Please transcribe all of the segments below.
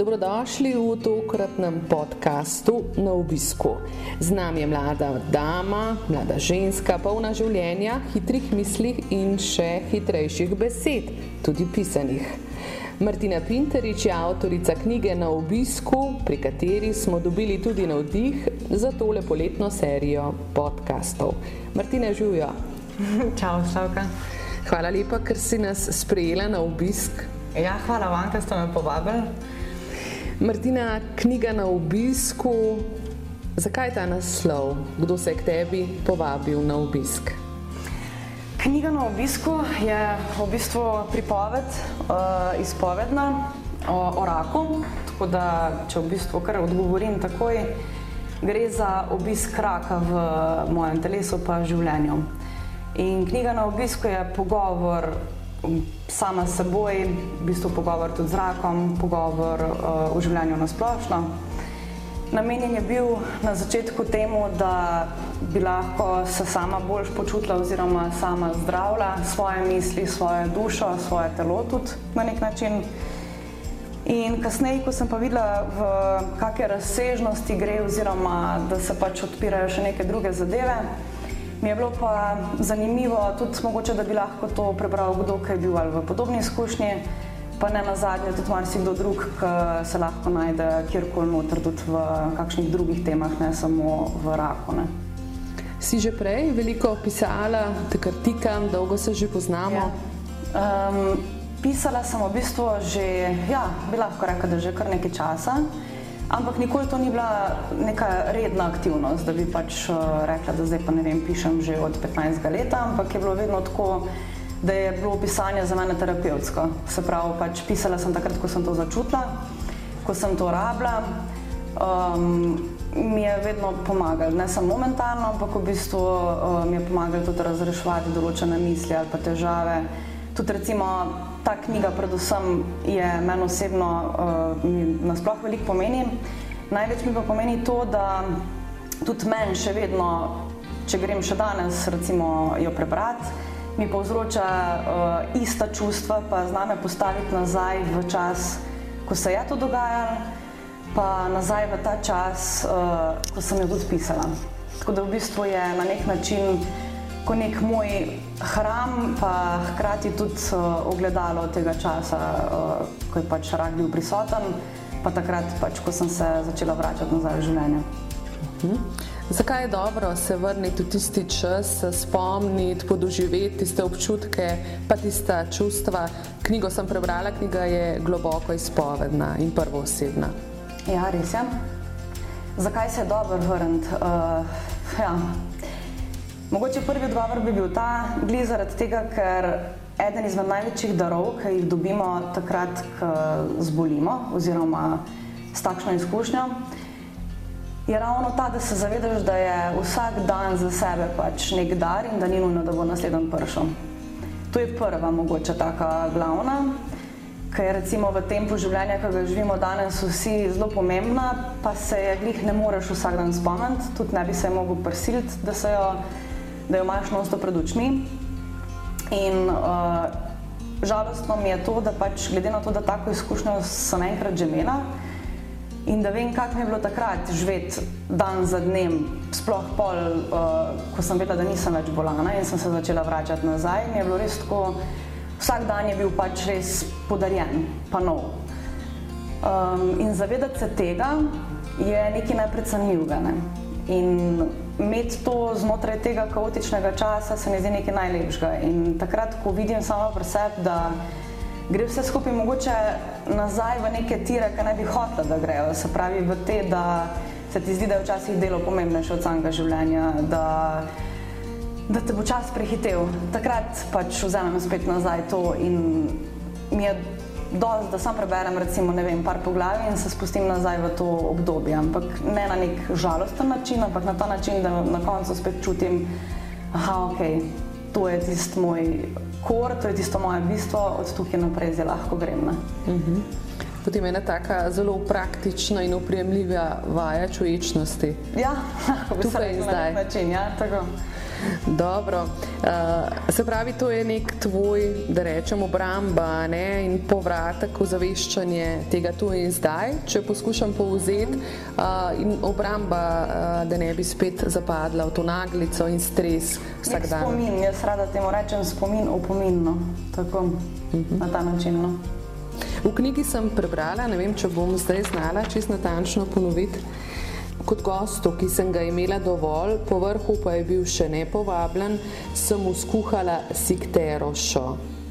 Dobrodošli v tokratnem podkastu na obisku. Z nami je mlada dama, mlada ženska, polna življenja, hitrih misli in še hitrejših besed, tudi pisanih. Martina Pinterič je avtorica knjige Na obisku, pri kateri smo dobili tudi navdih za tole poletno serijo podkastov. Martina Žujo. Čau, Slavka. Hvala lepa, ker si nas sprejela na obisk. Ja, hvala vam, ker ste me povabili. Martina, knjiga na obisku. Zakaj ta naslov? Kdo se je k tebi povabil na obisk? Knjiga na obisku je v bistvu pripoved, uh, izpovedna o, o raku. Tako da, če v bistvu kar odgovorim takoj, gre za obisk raka v mojem telesu, pa življenju. In knjiga na obisku je pogovor sama s seboj, v bistvu pogovor tudi z rakom, pogovor uh, o življenju na splošno. Namenjen je bil na začetku temu, da bi lahko se sama bolj počutila oziroma sama zdravila svoje misli, svojo dušo, svoje telo tudi na nek način. In kasneje, ko sem pa videla, v kakšne razsežnosti gre, oziroma da se pač odpirajo še neke druge zadeve, Mi je bilo pa zanimivo tudi mogoče, da bi lahko to prebral kdo, ki je bil ali v podobni izkušnji, pa ne na zadnje tudi marsikdo drug, ki se lahko najde kjerkoli noter, tudi v kakšnih drugih temah, ne samo v raku. Ne. Si že prej veliko pisala, takrat tikam, dolgo se že poznamo? Ja. Um, pisala sem v bistvu že, ja, bi lahko rekla, da že kar nekaj časa. Ampak nikoli to ni bila neka redna aktivnost, da bi pač uh, rekla, da zdaj pa ne vem, pišem že od 15 let, ampak je bilo vedno tako, da je bilo pisanje za mene terapevtsko. Se pravi, pač pisala sem takrat, ko sem to začutila, ko sem to rabila. Um, mi je vedno pomagalo, ne samo momentalno, ampak v bistvu uh, mi je pomagalo tudi razreševati določene misli ali pa težave. Tudi recimo ta knjiga, predvsem, je meni osebno uh, nasploh veliko pomeni. Največ mi pa pomeni to, da tudi meni še vedno, če grem še danes, recimo, jo prebrati, mi povzroča uh, ista čustva, pa zname postaviti nazaj v čas, ko se je to dogajalo, pa nazaj v ta čas, uh, ko sem jo tudi pisala. Tako da v bistvu je na nek način kot nek moj hram, pa hkrati tudi uh, ogledalo tega časa, uh, ko je pač rak bil prisoten, pa takrat, pač, ko sem se začela vračati nazaj v življenje. Mhm. Zakaj je dobro se vrniti v tisti čas, spomniti, podoživeti tiste občutke, pa tista čustva? Knjigo sem prebrala, knjiga je globoko izpovedna in prvoosebna. Ja, res je. Zakaj se je dobro vrniti? Uh, ja. Mogoče prvi odgovor bi bil ta, glede zaradi tega, ker eden izmed največjih darov, ki jih dobimo takrat, ko zbolimo, oziroma s takšno izkušnjo, je ravno ta, da se zavedaš, da je vsak dan za sebe pač nek dar in da ni nujno, da bo naslednji prišel. To je prva, mogoče taka glavna, ki je recimo v tempu življenja, ki ga živimo danes, vsi zelo pomembna, pa se je glih ne moreš vsak dan spomniti, tudi ne bi se mogel prisiliti, da se jo da jo imaš nosto pred očmi. In uh, žalostno mi je to, da pač glede na to, da tako izkušnjo sem enkrat že imela in da vem, kako mi je bilo takrat živeti dan za dnem, sploh pol, uh, ko sem vedela, da nisem več bolana in sem se začela vračati nazaj, mi je bilo res tako, vsak dan je bil pač res podarjen, pa nov. Um, in zavedati se tega je nekaj najpredcenljivega. Ne? In imeti to znotraj tega kaotičnega časa se mi zdi nekaj najlepšega. In takrat, ko vidim samo pri sebi, da gre vse skupaj mogoče nazaj v neke tire, ki ne bi hotela, da grejo, se pravi v te, da se ti zdi, da je včasih delo pomembnejše od samega življenja, da da te bo čas prehitev. Takrat pač vzamem spet nazaj to in mi je dovolj, da sam preberem recimo, ne vem, par poglavij in se spustim nazaj v to obdobje. Ampak ne na nek žalosten način, ampak na ta način, da na koncu spet čutim, da okay, to je tisti moj kor, to je tisto moje bistvo, od tukaj naprej zelo lahko grem. Mhm. Potem je ena tako zelo praktična in upremljiva vaja čuječnosti. Ja, lahko bi se rekla na ta način. Ja, Dobro. Uh, se pravi, to je nek tvoj, da rečemo, obramba ne? in povratek v zaveščanje tega tu in zdaj, če poskušam povzeti, uh, in obramba, uh, da ne bi spet zapadla v to naglico in stres vsak dan. Spomin, jaz rada temu rečem spomin, opominno, tako uh mhm. -huh. na ta način. No. V knjigi sem prebrala, ne vem, če bom zdaj znala čisto natančno ponoviti kot gostu, ki sem ga imela dovolj, po vrhu pa je bil še nepovabljen, sem mu skuhala sikterošo.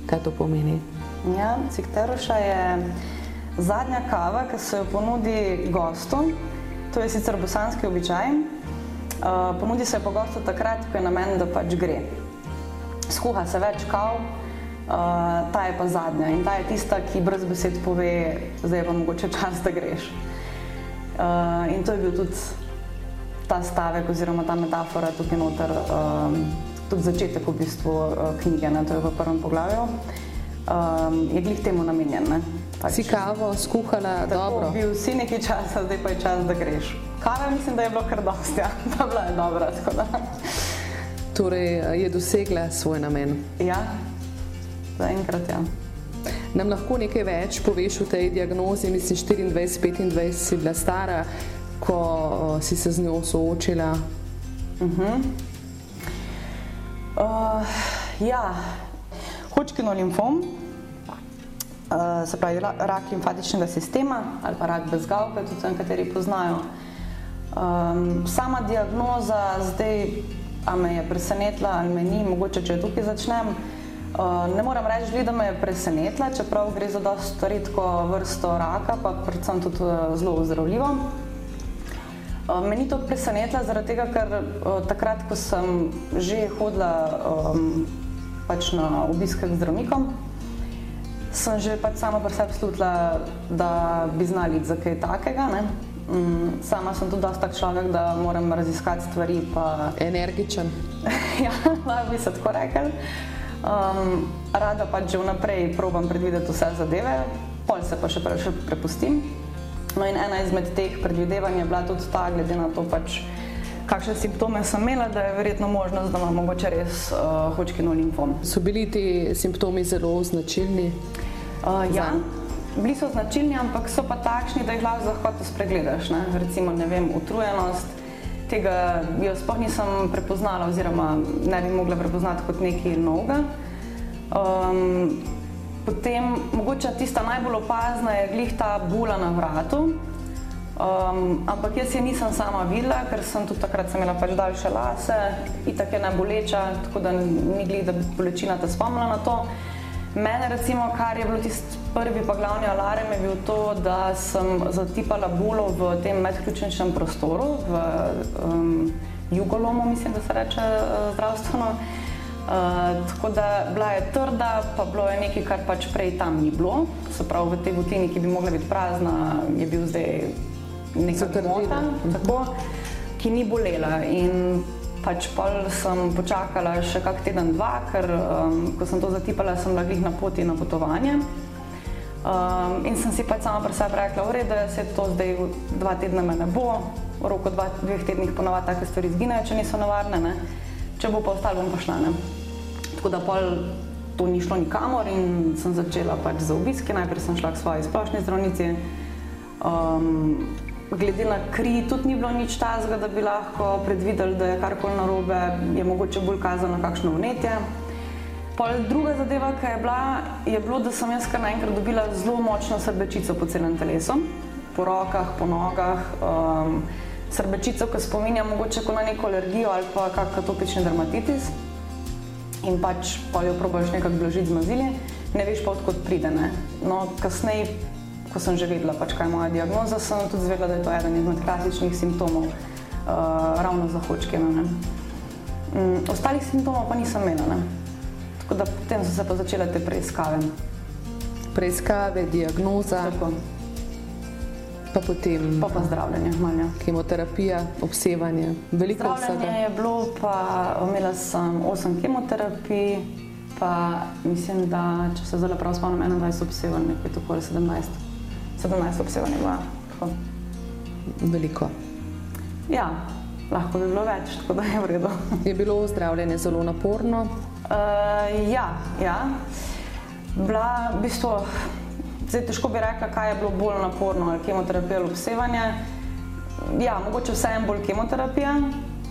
Kaj to pomeni? Ja, sikteroša je zadnja kava, ki se jo ponudi gostu. To je sicer bosanski običaj. Uh, ponudi se po gostu takrat, ko je namen, da pač gre. Skuha se več kav, uh, ta je pa zadnja in ta je tista, ki brez besed pove, zdaj pa mogoče čas, da greš. Uh, in to je bil tudi ta stavek oziroma ta metafora tukaj noter, um, tudi začetek v bistvu uh, knjige, ne, to je v prvem poglavju, um, je glih temu namenjen. Ne. Pač, si kavo skuhala tako, dobro? Bil si nekaj časa, zdaj pa je čas, da greš. Kava mislim, da je bilo kar dosti, ja, pa bila je dobra. Torej je dosegla svoj namen. Ja, zaenkrat ja. Nam lahko nekaj več poveš o tej diagnozi? Mislim, 24-25 si bila stara, ko uh, si se z njo soočila. Uh -huh. uh, ja, hočkino limfom, uh, se pravi rak limfatičnega sistema ali pa rak bezgalke, tudi nekateri poznajo. Um, sama diagnoza zdaj, a me je presenetila ali me ni, mogoče če tukaj začnem. Uh, ne moram reči, da me je presenetila, čeprav gre za dosta redko vrsto raka, pa predvsem tudi uh, zelo ozdravljivo. Uh, me ni to presenetila, zaradi tega, ker uh, takrat, ko sem že hodila um, pač na obiske k zdravnikom, sem že pač sama pri sebi slutila, da bi znali za kaj takega. Um, sama sem tudi dosta človek, da moram raziskati stvari. Pa... Energičen. ja, lahko bi se tako rekel. Um, rada pa že vnaprej probujem predvideti vse zadeve, pol se pa še prej prepustim. No in ena izmed teh predvidevanj je bila tudi ta, glede na to, pač, kakšne simptome sem imela, da je verjetno možnost, da imam mogoče res uh, hočkino limfom. So bili ti simptomi zelo značilni? Uh, ja. Bili so značilni, ampak so pa takšni, da jih lahko lahko spregledaš. Ne? Recimo, ne vem, utrujenost, tega jo sploh nisem prepoznala, oziroma ne bi mogla prepoznati kot nekaj novega. Um, potem, mogoče tista najbolj opazna je glih ta bula na vratu. Um, ampak jaz je nisem sama videla, ker sem tudi takrat imela pač daljše lase, itak je ne boleča, tako da ni glih, da bi bolečina te spomnila na to. Mene, recimo, kar je bilo tisti prvi pa glavni alarm, je bil to, da sem zatipala bulo v tem medključničnem prostoru, v um, jugolomu, mislim, da se reče uh, zdravstveno. Uh, tako da bila je trda, pa bilo je nekaj, kar pač prej tam ni bilo. Se pravi, v tej butini, ki bi mogla biti prazna, je bil zdaj nekaj mota, tako, ki ni bolela. In pač pol sem počakala še kak teden, dva, ker um, ko sem to zatipala, sem bila glih na poti na potovanje. Um, in sem si pač sama pri sebi rekla, da se to zdaj dva tedna me ne bo, v roku dva, dveh tednih ponovadi take stvari izginejo, če niso nevarne, ne? če bo pa ostalo, bom pa šla. Ne? Tako da pol to ni šlo nikamor in sem začela pač za obiske. Najprej sem šla k svoji splošni zdravnici. Um, glede na kri, tudi ni bilo nič tazga, da bi lahko predvideli, da je karkoli narobe, je mogoče bolj kazano kakšno vnetje. Pol druga zadeva, ki je bila, je bilo, da sem jaz kar naenkrat dobila zelo močno srbečico po celem telesu, po rokah, po nogah. Um, srbečico, ki spominja mogoče na neko alergijo ali pa kak atopični dermatitis. In pač pa jo probaš nekako blažiti z mazili, ne veš pa odkot pride. Ne? No, kasneje ko sem že vedela, pač, kaj je moja diagnoza, sem tudi zvedela, da je to eden izmed klasičnih simptomov uh, ravno za hočkino. Um, ostalih simptomov pa nisem imela. Ne? Tako da potem so se pa začele te preiskave. Preiskave, diagnoza. Tako. Pa potem pa, pa zdravljenje, manja. kemoterapija, obsevanje, veliko Zdravljenje vsega. je bilo, pa imela sem 8 kemoterapij, pa mislim, da če se zelo prav spomnim, 21 obsevanj, nekaj tako ali 17. 17 obsevanj bilo. tako. veliko. Ja, lahko bi bilo več, tako da je v redu. Je bilo zdravljenje zelo naporno, Uh, ja, ja. Bila v bistvu, zdaj težko bi rekla, kaj je bilo bolj naporno, ali kemoterapija ali obsevanje. Ja, mogoče vseeno bolj kemoterapija,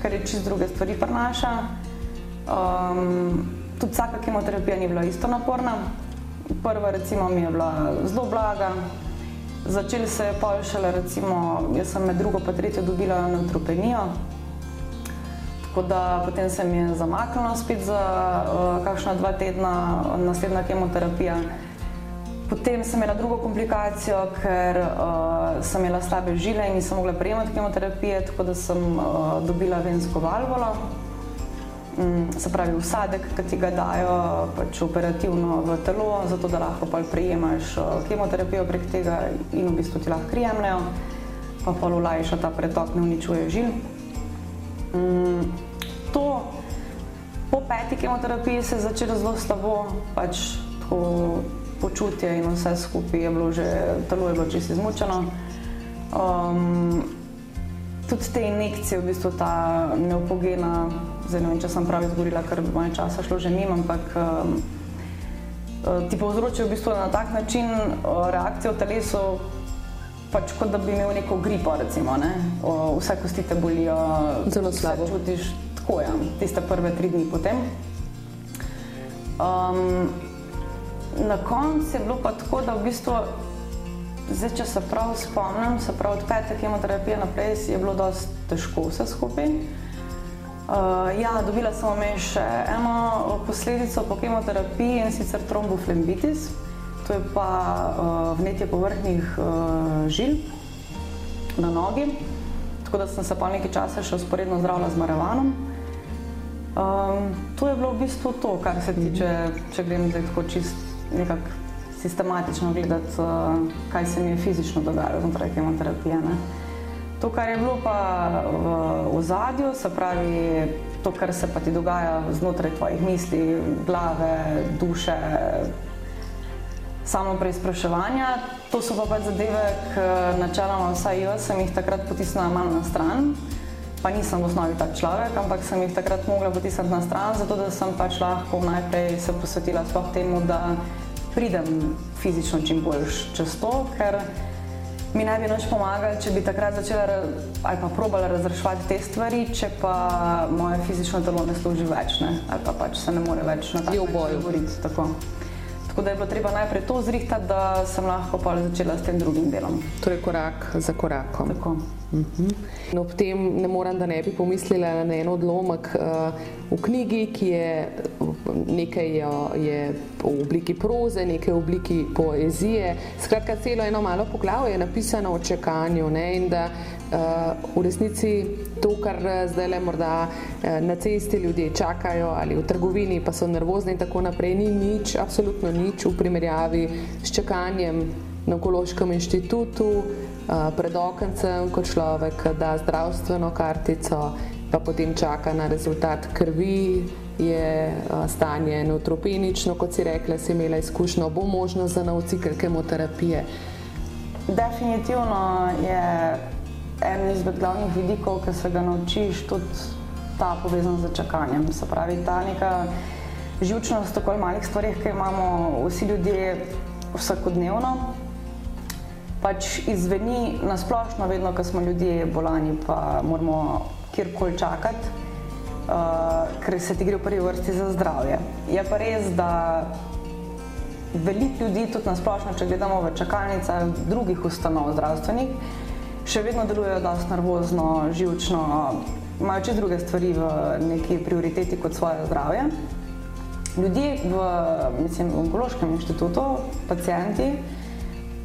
ker je čist druge stvari prenaša. Um, tudi vsaka kemoterapija ni bila isto naporna. Prva recimo mi je bila zelo blaga, začeli se je pol šele recimo, jaz sem med drugo pa tretjo dobila neutropenijo, tako da potem se mi je zamaknilo spet za uh, kakšna dva tedna naslednja kemoterapija. Potem sem imela drugo komplikacijo, ker uh, sem imela slabe žile in nisem mogla prejemati kemoterapije, tako da sem uh, dobila vensko valvulo. Mm, se pravi, usadek, ki ti ga dajo pač operativno v telo, zato da lahko pa prejemaš uh, kemoterapijo prek tega in v bistvu ti lahko krijemljajo, pa pa olajša ta pretok, ne uničuje žil. Mm, to po peti kemoterapiji se je začelo zelo slabo, pač tako počutje in vse skupaj je bilo že, telo je bilo čisto izmučeno. Um, tudi te injekcije, v bistvu ta neopogena, zdaj ne vem, če sem prav izgovorila, ker bi moje časa šlo že mimo, ampak um, ti povzročijo v bistvu na tak način uh, reakcijo v telesu, pač kot da bi imel neko gripo, recimo, ne? o, vse kosti te bolijo, Zelo slabo. čutiš tako, ja, tiste prve tri dni potem. Um, na koncu je bilo pa tako, da v bistvu, zdaj, če se prav spomnim, se pravi od pete kemoterapije naprej je bilo dosti težko vse skupaj. Uh, ja, dobila sem vmes še eno posledico po kemoterapiji in sicer tromboflembitis. To je pa uh, vnetje površnih uh, žil na nogi. Tako da sem se pa nekaj časa še usporedno zdravila z Marevanom. Um, to je bilo v bistvu to, kar se tiče, če grem zdaj tako čist nekako sistematično gledati, uh, kaj se mi je fizično dogajalo znotraj kemoterapije. Ne. To, kar je bilo pa v ozadju, se pravi to, kar se pa ti dogaja znotraj tvojih misli, glave, duše, samo preizpraševanja, to so pa pač zadeve, ki načeloma vsaj jaz sem jih takrat potisnila malo na stran. Pa nisem v osnovi tak človek, ampak sem jih takrat mogla potisniti na stran, zato da sem pač lahko najprej se posvetila sploh temu, da pridem fizično čim bolj čez to, ker mi ne bi nič pomagali, če bi takrat začela ali pa probala razreševati te stvari, če pa moje fizično telo ne služi več, ne? ali pa pač se ne more več na ta boju. boriti. Tako. tako da je bilo treba najprej to zrihtati, da sem lahko pa začela s tem drugim delom. torej korak za korakom. Tako. Mhm. No, ob tem ne morem, da ne bi pomislila na en odlomek uh, v knjigi, ki je nekaj je, je v obliki proze, nekaj v obliki poezije. Skratka, celo eno malo poglavje je napisano o čakanju ne, in da uh, v resnici to, kar zdaj le morda uh, na cesti ljudje čakajo ali v trgovini, pa so nervozni in tako naprej, ni nič, absolutno nič v primerjavi s čakanjem na Onkološkem inštitutu, uh, pred okencem, ko človek da zdravstveno kartico, pa potem čaka na rezultat krvi, je stanje neutropenično, kot si rekla, si imela izkušnjo, bo možno za nov cikl kemoterapije. Definitivno je en izmed glavnih vidikov, ki se ga naučiš, tudi ta povezan z čakanjem. Se pravi, ta neka živčnost v tako malih stvarih, ki imamo vsi ljudje vsakodnevno, pač izveni na splošno, vedno, ko smo ljudje bolani, pa moramo kjerkoli čakati, uh, ker se ti gre v prvi vrsti za zdravje. Je pa res, da veliko ljudi, tudi na splošno, če gledamo v čakalnicah drugih ustanov zdravstvenih, še vedno delujejo dosti nervozno, živčno, imajo čez druge stvari v neki prioriteti kot svoje zdravje. Ljudje v, mislim, onkološkem inštitutu, pacijenti,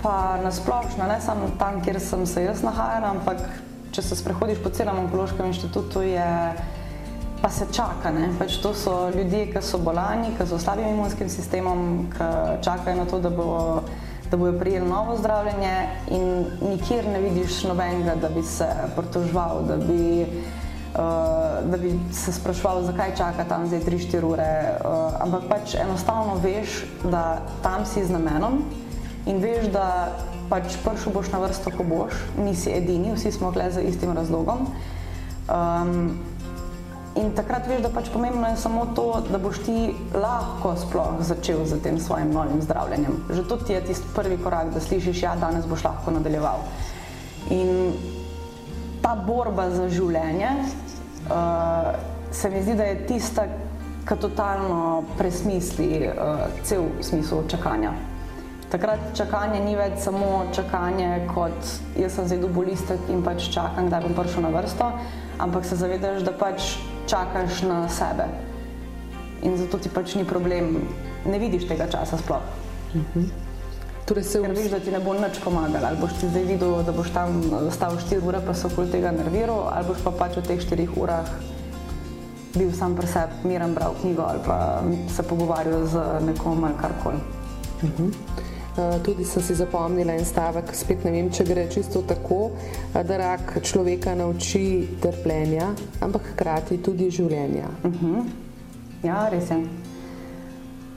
pa nasplošno, ne samo tam, kjer sem se jaz nahajala, ampak če se sprehodiš po celem onkološkem inštitutu, je pa se čaka. Pač to so ljudje, ki so bolani, ki so slabim imunskim sistemom, ki čakajo na to, da bo. Da bojo prijeli novo zdravljenje, in nikjer ne vidiš nobenega, da bi se pritoževal, da bi uh, da bi se sprašval, zakaj čaka tam zdaj 3-4 ure. Uh, ampak pač enostavno veš, da tam si z namenom in veš, da pač prišel boš na vrsto, ko boš, nisi edini, vsi smo gledali za istim razlogom. Um, In takrat veš, da pač pomembno je samo to, da boš ti lahko sploh začel z tem svojim novim zdravljenjem. Že to ti je tisti prvi korak, da slišiš, da ja, danes boš lahko nadaljeval. In ta borba za življenje, uh, se mi zdi, da je tista, ki totalno presmisli uh, cel smisel čakanja. Takrat čakanje ni več samo čakanje, kot jaz sem zdaj dobil listek in pač čakam, kdaj bom prišel na vrsto, ampak se zavedaš, da pač čakaš na sebe. In zato ti pač ni problem, ne vidiš tega časa sploh. Uh mhm. -huh. Torej se veš, da ti ne bo nič pomagalo. Ali boš ti zdaj videl, da boš tam stal 4 ure, pa se okoli tega nerviral, ali boš pa pač v teh 4 urah bil sam pri sebi, miren, bral knjigo ali pa se pogovarjal z nekom ali karkoli. Uh -huh. Uh, tudi sem si zapomnila en stavek, spet ne vem, če gre čisto tako, da rak človeka nauči trpljenja, ampak hkrati tudi življenja. Uh mhm. -huh. Ja, res je.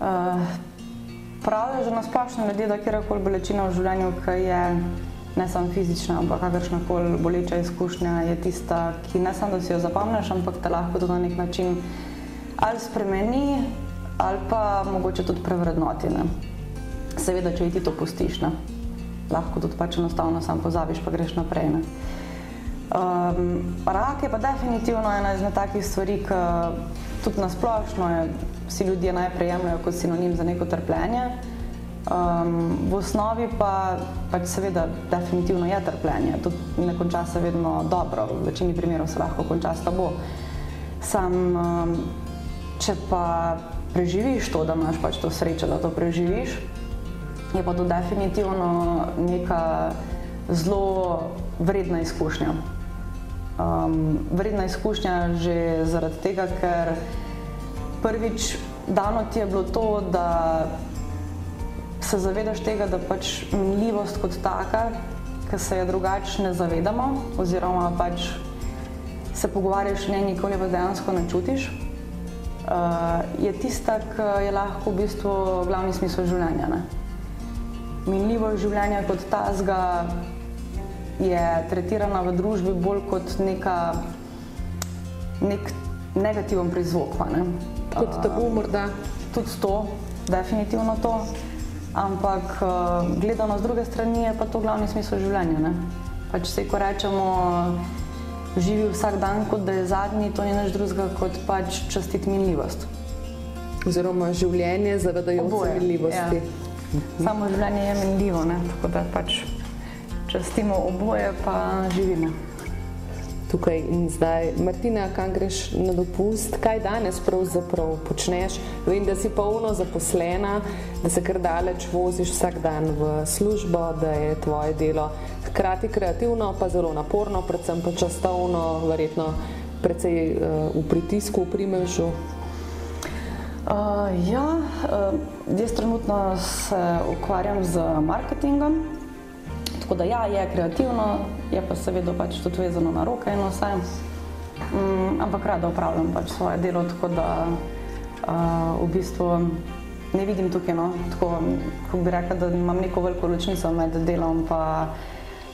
Uh, pravijo že na splošno ljudje, da kjerkoli bolečina v življenju, ki je ne samo fizična, ampak kakršna koli boleča izkušnja, je tista, ki ne samo da si jo zapomniš, ampak te lahko tudi na nek način ali spremeni, ali pa mogoče tudi prevrednoti. Ne. Seveda, če ti to pustiš, ne. lahko tudi pač enostavno sam pozabiš, pa greš naprej. Ne. Um, rak je pa definitivno ena izmed takih stvari, ki tudi na splošno je vsi ljudje najprej jemljajo kot sinonim za neko trpljenje. Um, v osnovi pa pač seveda definitivno je trpljenje. To ne konča se vedno dobro, v večini primerov se lahko konča slabo. Sam, um, če pa preživiš to, da imaš pač to srečo, da to preživiš, je pa to definitivno neka zelo vredna izkušnja. Um, vredna izkušnja že zaradi tega, ker prvič dano ti je bilo to, da se zavedaš tega, da pač minljivost kot taka, ki se je drugače ne zavedamo, oziroma pač se pogovarjaš o njej, nikoli pa dejansko ne čutiš, uh, je tista, ki je lahko v bistvu glavni smisel življenja. Ne? Minljivost življenja kot tazga je tretirana v družbi bolj kot neka, nek negativen prizvok. Ne? kot tabu, morda. Tudi to, definitivno to. Ampak gledano z druge strani je pa to glavni smisel življenja. Ne? Pač se, ko rečemo, živi vsak dan, kot da je zadnji, to ni nič drugega kot pač častiti minljivost. Oziroma življenje zavedajoče se minljivosti. Ja. Samo življenje je minljivo, ne? tako da pač častimo oboje, pa živimo tukaj in zdaj. Martina, kam greš na dopust, kaj danes pravzaprav počneš? Vem, da si polno zaposlena, da se kar daleč voziš vsak dan v službo, da je tvoje delo hkrati kreativno, pa zelo naporno, predvsem pa časovno, verjetno precej uh, v pritisku, v primežu. Uh, ja, uh, jaz trenutno se ukvarjam z marketingom, Tako da ja, je kreativno, je pa seveda pač tudi vezano na roke in vse. Um, ampak rada upravljam pač svoje delo, tako da uh, v bistvu ne vidim tukaj, no, tako kot bi rekla, da imam neko veliko ločnico med delom in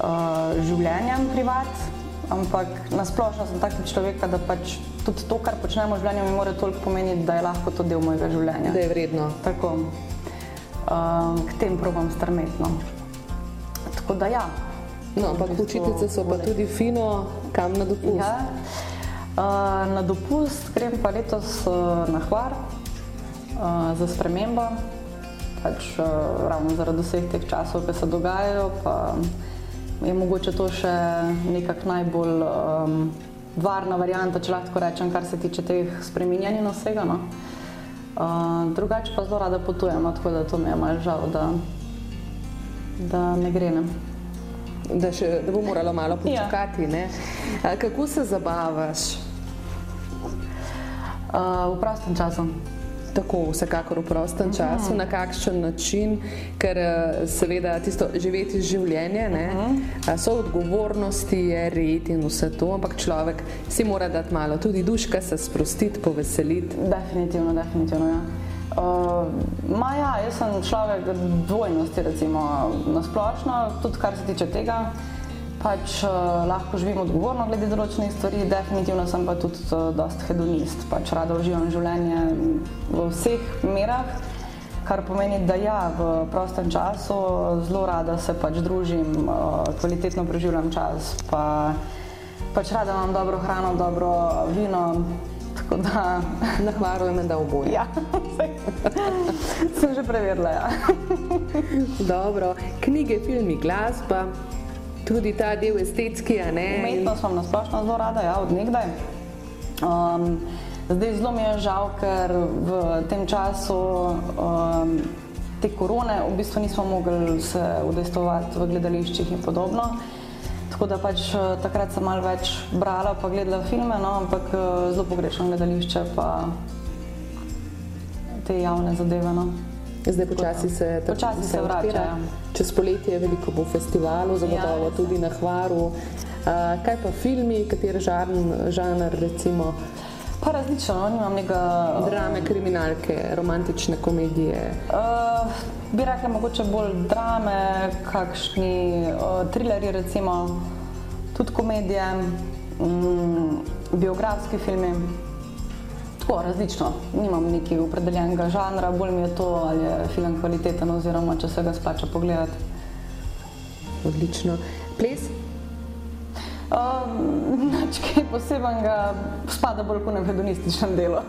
uh, življenjem privat. Ampak nasplošno sem taki človek, da pač tudi to, kar počnemo v življenju, mi mora toliko pomeniti, da je lahko to del mojega življenja. Da je vredno. Tako. Uh, k tem probam strmetno. Tako da ja. No, ampak učiteljice so pa tudi fino, kam na dopust. Ja. Uh, na dopust grem pa letos uh, na hvar uh, za spremembo, pač, uh, ravno zaradi vseh teh časov, ki se dogajajo. Je mogoče to še nekako najbolj um, varna varianta, če lahko rečem, kar se tiče teh spremenjanj in vsega. No. Uh, drugače pa zelo rada potujem, no, tako da to mi je malo žal, da da ne gre. Ne? Da, še, da bo moralo malo ja. počakati. Ja. Kako se zabavaš? Uh, v prostem času. Tako, vsekakor v prostem mhm. času, na kakšen način, ker eh, seveda tisto živeti življenje, ne, mhm. so odgovornosti, je red in vse to, ampak človek si mora dati malo tudi duška, se sprostiti, poveseliti. Definitivno, definitivno. Ja. Uh, Maja, jaz sem človek dvojnosti, recimo na splošno, tudi kar se tiče tega pač uh, lahko živim odgovorno glede določenih stvari, definitivno sem pa tudi uh, dost hedonist, pač rada uživam življenje v vseh merah, kar pomeni, da ja, v prostem času zelo rada se pač družim, uh, kvalitetno preživljam čas, pa pač rada imam dobro hrano, dobro vino. Tako da nahvarujem, da oboje. Ja, sem že preverila. Ja. Dobro, knjige, filmi, glasba tudi ta del estetski. Umetnost sem na splošno zelo rada, ja, od nekdaj. Um, zdaj zelo mi je žal, ker v tem času um, te korone v bistvu nismo mogli se udejstovati v gledališčih in podobno. Tako da pač uh, takrat sem malo več brala, pa gledala filme, no, ampak uh, zelo pogrešam gledališče pa te javne zadeve. No. Zdaj počasi se tako počasi se vrača. Ja. Čez poletje je veliko bo festivalov, zagotovo ja, tudi na Hvaru. Uh, kaj pa filmi, kateri žanr recimo? Pa različno, no, imam nekaj. Drame, kriminalke, romantične komedije. Uh, bi rekla mogoče bolj drame, kakšni uh, trilerji recimo, tudi komedije, um, biografski filmi. Tako, različno. Nimam nekega opredeljenega žanra, bolj mi je to, ali je film kvaliteten, oziroma če se ga splača pogledati. Odlično. Ples? Um, Nač kaj posebnega, spada bolj v hedonističnem delu. um,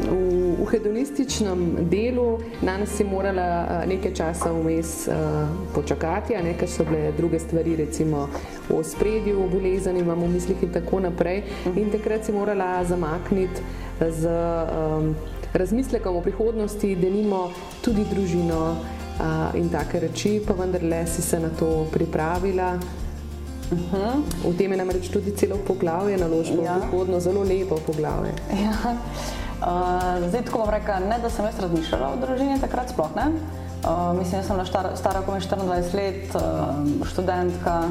v, v hedonističnem delu danes si morala uh, nekaj časa vmes uh, počakati, nekaj so bile druge stvari, recimo v spredju, bolezen imamo v mislih in tako naprej. In takrat si morala zamakniti z um, razmislekom o prihodnosti, da nimo tudi družino in take reči, pa vendarle si se na to pripravila. Uh mhm. -huh. V tem je namreč tudi celo poglavje naložbo, ja. prihodno zelo lepo poglavje. Ja. Uh, zdaj, tako bom rekla, ne da sem jaz razmišljala o družini, takrat sploh ne. Uh, mislim, da sem bila stara komaj 24 let, uh, študentka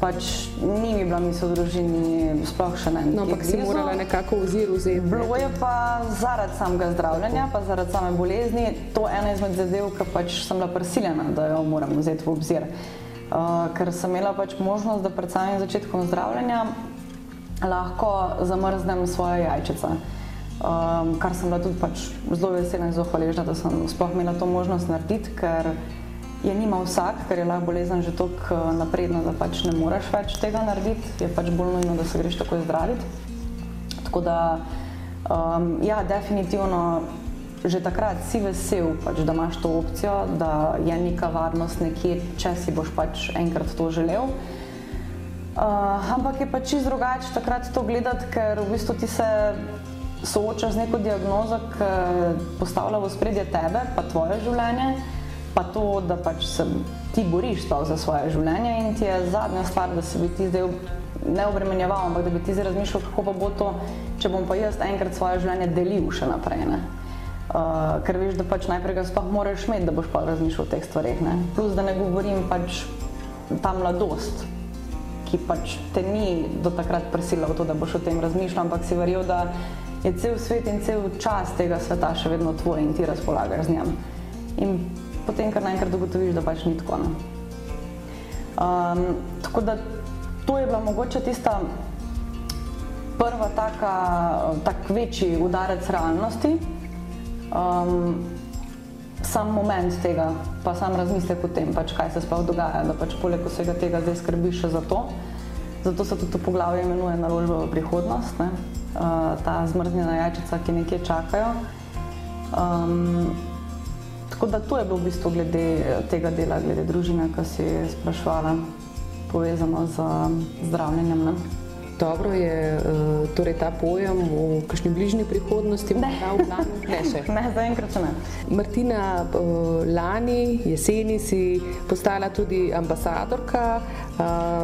pač ni mi bila misel v družini, sploh še ne. No, ampak si morala nekako ozir vzeti. Bilo je pa zaradi samega zdravljenja, pa zaradi same bolezni, to ena izmed zadev, ki pač sem bila prisiljena, da jo moram vzeti v obzir. Uh, ker sem imela pač možnost, da pred samim začetkom zdravljenja lahko zamrznem svoje jajčice. Um, kar sem bila tudi pač zelo vesela in zelo hvaležna, da sem sploh imela to možnost narediti, ker je nima vsak, ker je lahko bolezen že tako eh, napredna, da pač ne moreš več tega narediti, je pač bolj nujno, da se greš takoj zdraviti. Tako da, um, ja, definitivno že takrat si vesel, pač, da imaš to opcijo, da je neka varnost nekje, če si boš pač enkrat to želel. Uh, ampak je pač čisto drugače takrat to gledati, ker v bistvu ti se soočaš z neko diagnozo, ki postavlja v spredje tebe, pa tvoje življenje pa to, da pač se ti boriš za svoje življenje in ti je zadnja stvar, da se bi ti zdaj ne obremenjeval, ampak da bi ti zdaj razmišljal, kako pa bo to, če bom pa jaz enkrat svoje življenje delil še naprej. Ne? Uh, ker veš, da pač najprej ga sploh moraš imeti, da boš pa razmišljal o teh stvareh. Ne? Plus, da ne govorim pač ta mladost, ki pač te ni do takrat prisila v to, da boš o tem razmišljal, ampak si verjel, da je cel svet in cel čas tega sveta še vedno tvoj in ti razpolagaš z njim. In potem kar naenkrat ugotoviš, da pač ni tako. Um, tako da to je bila mogoče tista prva taka, tak večji udarec realnosti. Um, sam moment tega, pa sam razmislek o tem, pač, kaj se sploh dogaja, da pač poleg vsega tega zdaj skrbiš še za to. Zato se tudi to poglavje imenuje naložba v prihodnost, ne? uh, ta zmrznjena jajčica, ki nekje čakajo. Um, Tako da to je bilo v bistvu glede tega dela, glede družine, ki si sprašvala, povezano z zdravljenjem. Ne? dobro je uh, torej ta pojem v kakšni bližnji prihodnosti, ne, v planu, ne še. Ne, zaenkrat ne. Martina, uh, lani jeseni si postala tudi ambasadorka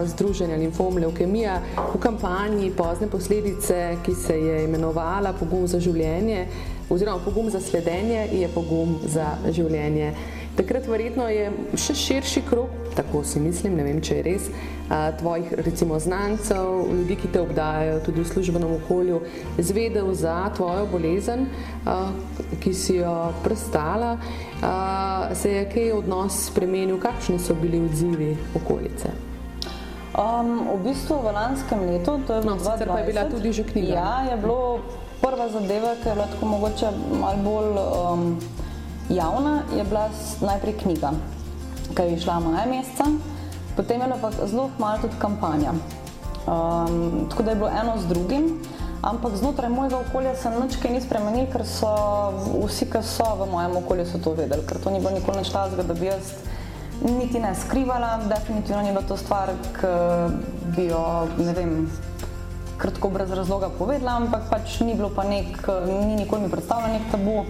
Združenja Limfom Leukemija v kampanji Pozne posledice, ki se je imenovala Pogum za življenje oziroma Pogum za sledenje je pogum za življenje. Takrat verjetno je še širši krok, tako si mislim, ne vem, če je res, tvojih recimo znancev, ljudi, ki te obdajajo tudi v službenem okolju, zvedel za tvojo bolezen, ki si jo prestala. Se je kaj odnos spremenil, kakšni so bili odzivi okolice? Um, v bistvu v lanskem letu, to je bilo no, 2020, pa je bila tudi že knjiga. Ja, je bilo prva zadeva, ki je bila tako mogoče malo bolj um, javna, je bila najprej knjiga, ki je išla maja meseca, potem je bila pa zelo malo tudi kampanja. Um, tako da je bilo eno z drugim, ampak znotraj mojega okolja se nič kaj ni spremenil, ker so vsi, ki so v mojem okolju, to vedeli, ker to ni bilo nikoli nič tazga, da bi jaz niti ne skrivala, definitivno ni bila to stvar, ki bi jo, ne vem, kratko brez razloga povedala, ampak pač ni bilo pa nek, ni nikoli mi predstavljala nek tabu.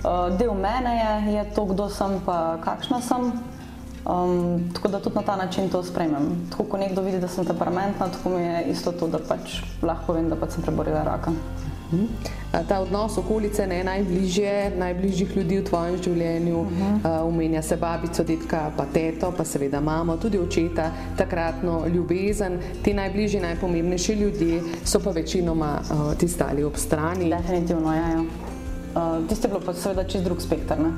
Uh, del mene je, je to, kdo sem, pa kakšna sem. Um, tako da tudi na ta način to spremem. Tako ko nekdo vidi, da sem temperamentna, tako mi je isto to, da pač lahko vem, da pač sem preborila raka. Mhm. Ta odnos okolice ne najbližje, najbližjih ljudi v tvojem življenju, uh -huh. umenja se babico, detka, pa teto, pa seveda mamo, tudi očeta, takratno ljubezen. Ti najbližji, najpomembnejši ljudje so pa večinoma uh, ti stali ob strani. Definitivno, ja. ja. Uh, Tiste je bilo pa seveda čist drug spektr. Ne?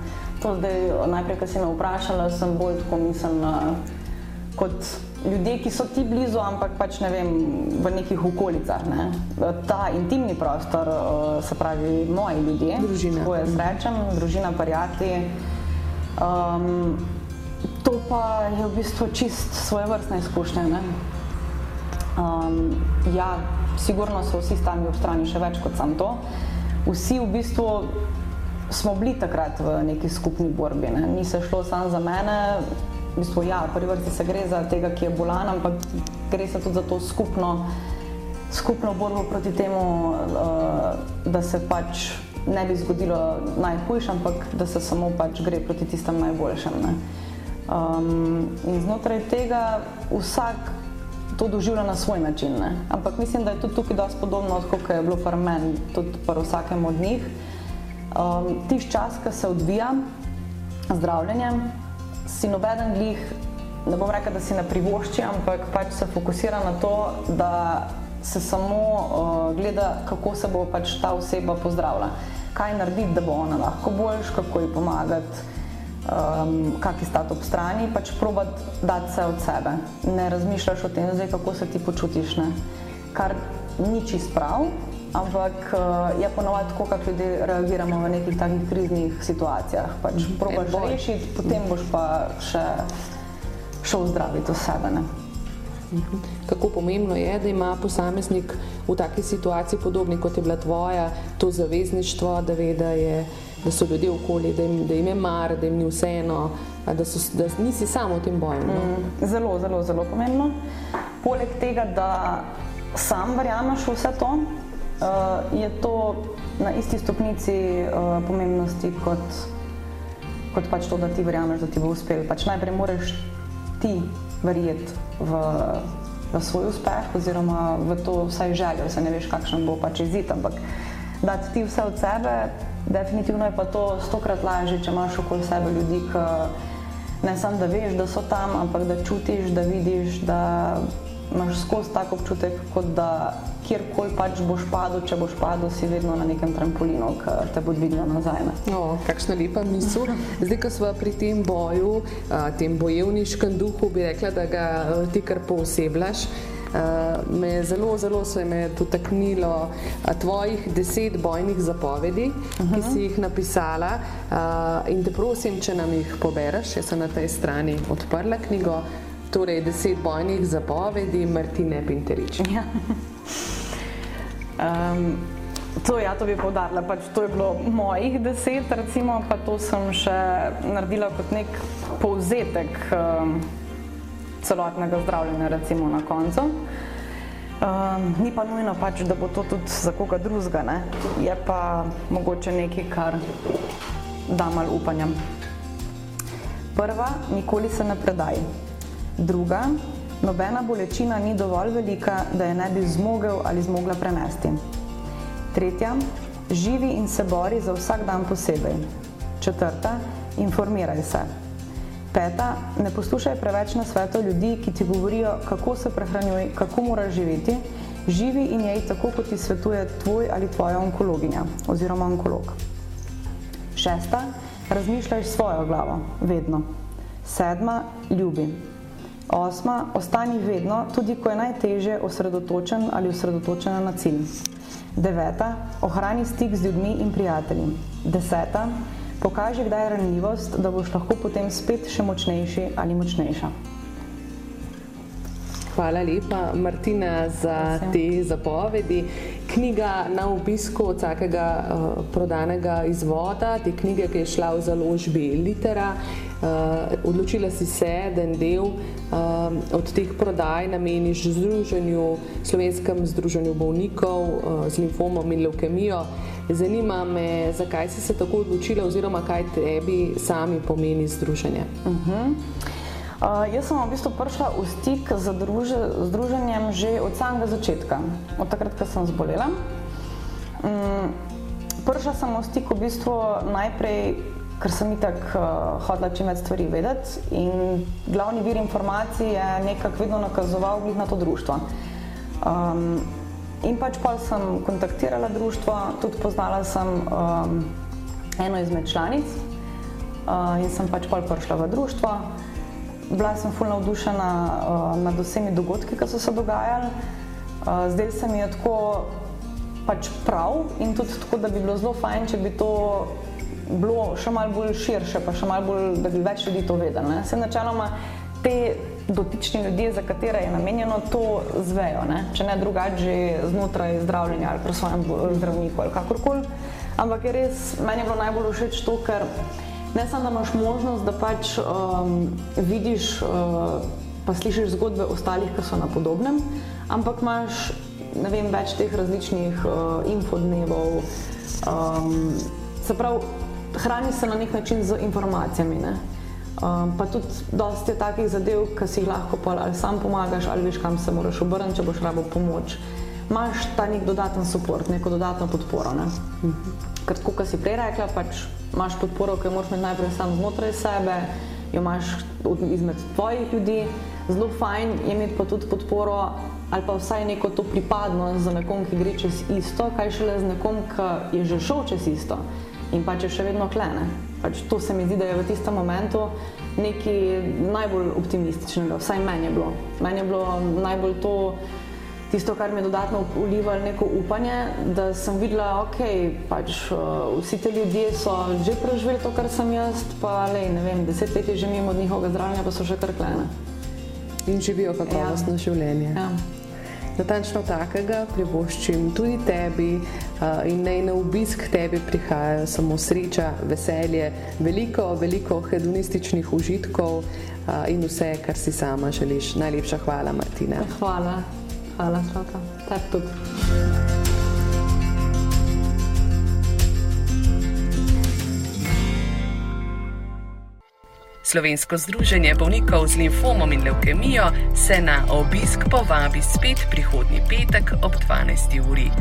To zdaj, najprej, ko si me vprašala, sem bolj tako mislila kot ljudje, ki so ti blizu, ampak pač ne vem, v nekih okolicah. Ne? Ta intimni prostor, uh, se pravi, moji ljudje, družina. Tako jaz rečem, družina, prijatelji. Um, to pa je v bistvu čist svoje vrstne izkušnje. Um, ja, sigurno so vsi stani ob strani še več kot sam to vsi v bistvu smo bili takrat v neki skupni borbi. Ne. Ni se šlo samo za mene, v bistvu ja, prvi vrsti se gre za tega, ki je bolan, ampak gre se tudi za to skupno, skupno borbo proti temu, uh, da se pač ne bi zgodilo najhujše, ampak da se samo pač gre proti tistem najboljšem. Um, in znotraj tega vsak to doživlja na svoj način. Ne? Ampak mislim, da je tudi tukaj dosti podobno, kot je bilo pri meni, tudi pri vsakem od njih. Um, Tiš čas, ki se odvija zdravljenje, si nobeden glih, ne bom rekel, da si ne privošči, ampak pač se fokusira na to, da se samo uh, gleda, kako se bo pač ta oseba pozdravila. Kaj narediti, da bo ona lahko boljš, kako ji pomagati um, kakšen stat ob strani, pač probati dati vse od sebe. Ne razmišljaš o tem, zdaj, kako se ti počutiš, ne? kar ni čist prav, ampak uh, je ponovadi tako, kako ljudje reagiramo v nekih takih kriznih situacijah. Pač probaš rešiti, potem boš pa še šel zdraviti sebe. Ne? Mhm. Kako pomembno je, da ima posameznik v taki situaciji, podobni kot je bila tvoja, to zavezništvo, da ve, da je da so ljudje okoli, da jim, da jim je mar, da jim ni vseeno, da, so, da nisi samo v tem boju. No? Mm, zelo, zelo, zelo pomembno. Poleg tega, da sam verjameš v vse to, je to na isti stopnici uh, pomembnosti kot, kot pač to, da ti verjameš, da ti bo uspel. Pač najprej moraš ti verjeti v, v svoj uspeh, oziroma v to vsaj željo, se ne veš, kakšen bo pač izid, ampak dati ti vse od sebe. Definitivno je pa to stokrat lažje, če imaš okoli sebe ljudi, ne samo da veš, da so tam, ampak da čutiš, da vidiš, da imaš skozi tako občutek, kot da kjerkoli pač boš padel, če boš padel, si vedno na nekem trampolinu, ki te bo dvignil nazaj. O, kakšna lepa misel. Zdaj, ko smo pri tem boju, tem bojevniškem duhu, bi rekla, da ga ti kar poosebljaš. Uh, me zelo, zelo se je dotaknilo uh, tvojih deset bojnih zapovedi, uh -huh. ki si jih napisala. Uh, in te prosim, če nam jih pobereš, jaz sem na tej strani odprla knjigo. Torej, deset bojnih zapovedi Martine Pinterič. Ja. Um, to, ja, to bi povdarila. Pač to je bilo mojih deset, recimo, pa to sem še naredila kot nek povzetek. Um, celotnega zdravljenja, recimo na koncu. Um, ni pa nujno, pač, da bo to tudi za koga drugega, je pa mogoče nekaj, kar da malo upanja. Prva, nikoli se ne predaj. Druga, nobena bolečina ni dovolj velika, da je ne bi zmogel ali zmogla prenesti. Tretja, živi in se bori za vsak dan posebej. Četrta, informiraj se. Peta, ne poslušaj preveč na sveto ljudi, ki ti govorijo, kako se prehranjuj, kako moraš živeti. Živi in jej tako, kot ti svetuje tvoj ali tvoja onkologinja oziroma onkolog. Šesta, razmišljaj svojo glavo, vedno. Sedma, ljubi. Osma, ostani vedno, tudi ko je najtežje, osredotočen ali osredotočena na cilj. Deveta, ohrani stik z ljudmi in prijatelji. Deseta, pokaži, kdaj je ranljivost, da boš lahko potem spet še močnejši ali močnejša. Hvala lepa, Martina, za te zapovedi. Knjiga na obisku od vsakega uh, prodanega izvoda, te knjige, ki je šla v založbi Litera. Uh, odločila si se, da en del uh, od teh prodaj nameniš združenju, slovenskem združenju bolnikov uh, z limfomom in leukemijo. Zanima me, zakaj si se tako odločila, oziroma kaj tebi sami pomeni združenje. Uh -huh. uh, jaz sem v bistvu prišla v stik z združenjem že od samega začetka, od takrat, ko sem zbolela. Um, prišla sem v stik v bistvu najprej, ker sem itak uh, hotela čim več stvari vedeti in glavni vir informacij je nekako vedno nakazoval na to društvo. Um, In pač pa sem kontaktirala društvo, tudi poznala sem um, eno izmed članic uh, in sem pač pa prišla v društvo. Bila sem fulno navdušena uh, nad vsemi dogodki, ki so se dogajali. Uh, zdaj se mi je tako pač prav in tudi tako, da bi bilo zelo fajn, če bi to bilo še malo bolj širše, pa še malo bolj, da bi več ljudi to vedeli. Vse načeloma te dotični ljudje, za katere je namenjeno, to zvejo, ne? če ne drugače znotraj zdravljenja ali pri svojem zdravniku ali kakorkoli. Ampak je res, meni je bilo najbolj všeč to, ker ne samo, da imaš možnost, da pač um, vidiš uh, pa slišiš zgodbe ostalih, ki so na podobnem, ampak imaš vem, več teh različnih uh, infodnevov. Um, se pravi, hrani se na nek način z informacijami. Ne? Um, pa tudi dosti je takih zadev, ki si jih lahko pol, ali sam pomagaš, ali veš, kam se moraš obrniti, če boš rabo pomoč. Imáš ta nek dodaten podpor, neko dodatno podporo. Ne? Uh. -huh. Ker, kot si prej rekla, pač imaš podporo, ki jo moraš imeti najprej sam znotraj sebe, jo imaš izmed tvojih ljudi. Zelo fajn je imeti pa tudi podporo ali pa vsaj neko to pripadnost za nekom, ki gre čez isto, kaj šele z nekom, ki je že šel čez isto in pač je še vedno klene. Pač to se mi zdi, da je v tistem momentu nekaj najbolj optimističnega, vsaj meni je bilo. Meni je bilo najbolj to, tisto, kar mi je dodatno ulivalo neko upanje, da sem videla, okay, pač, uh, vsi ti ljudje so že preživeli to, kar sem jaz, pa le, ne vem, deset let je že mimo njihovega zdravljenja, pa so še kar klene. In živijo kakovostno ja. življenje. Ja. Natančno takega privoščim tudi tebi in naj na obisk tebi prihajajo samo sreča, veselje, veliko, veliko hedonističnih užitkov in vse, kar si sama želiš. Najlepša hvala, Martina. Hvala, hvala, Svaka. Tak tudi. Slovensko združenje bolnikov z limfomom in leukemijo se na obisk povabi spet prihodnji petek ob 12. uri.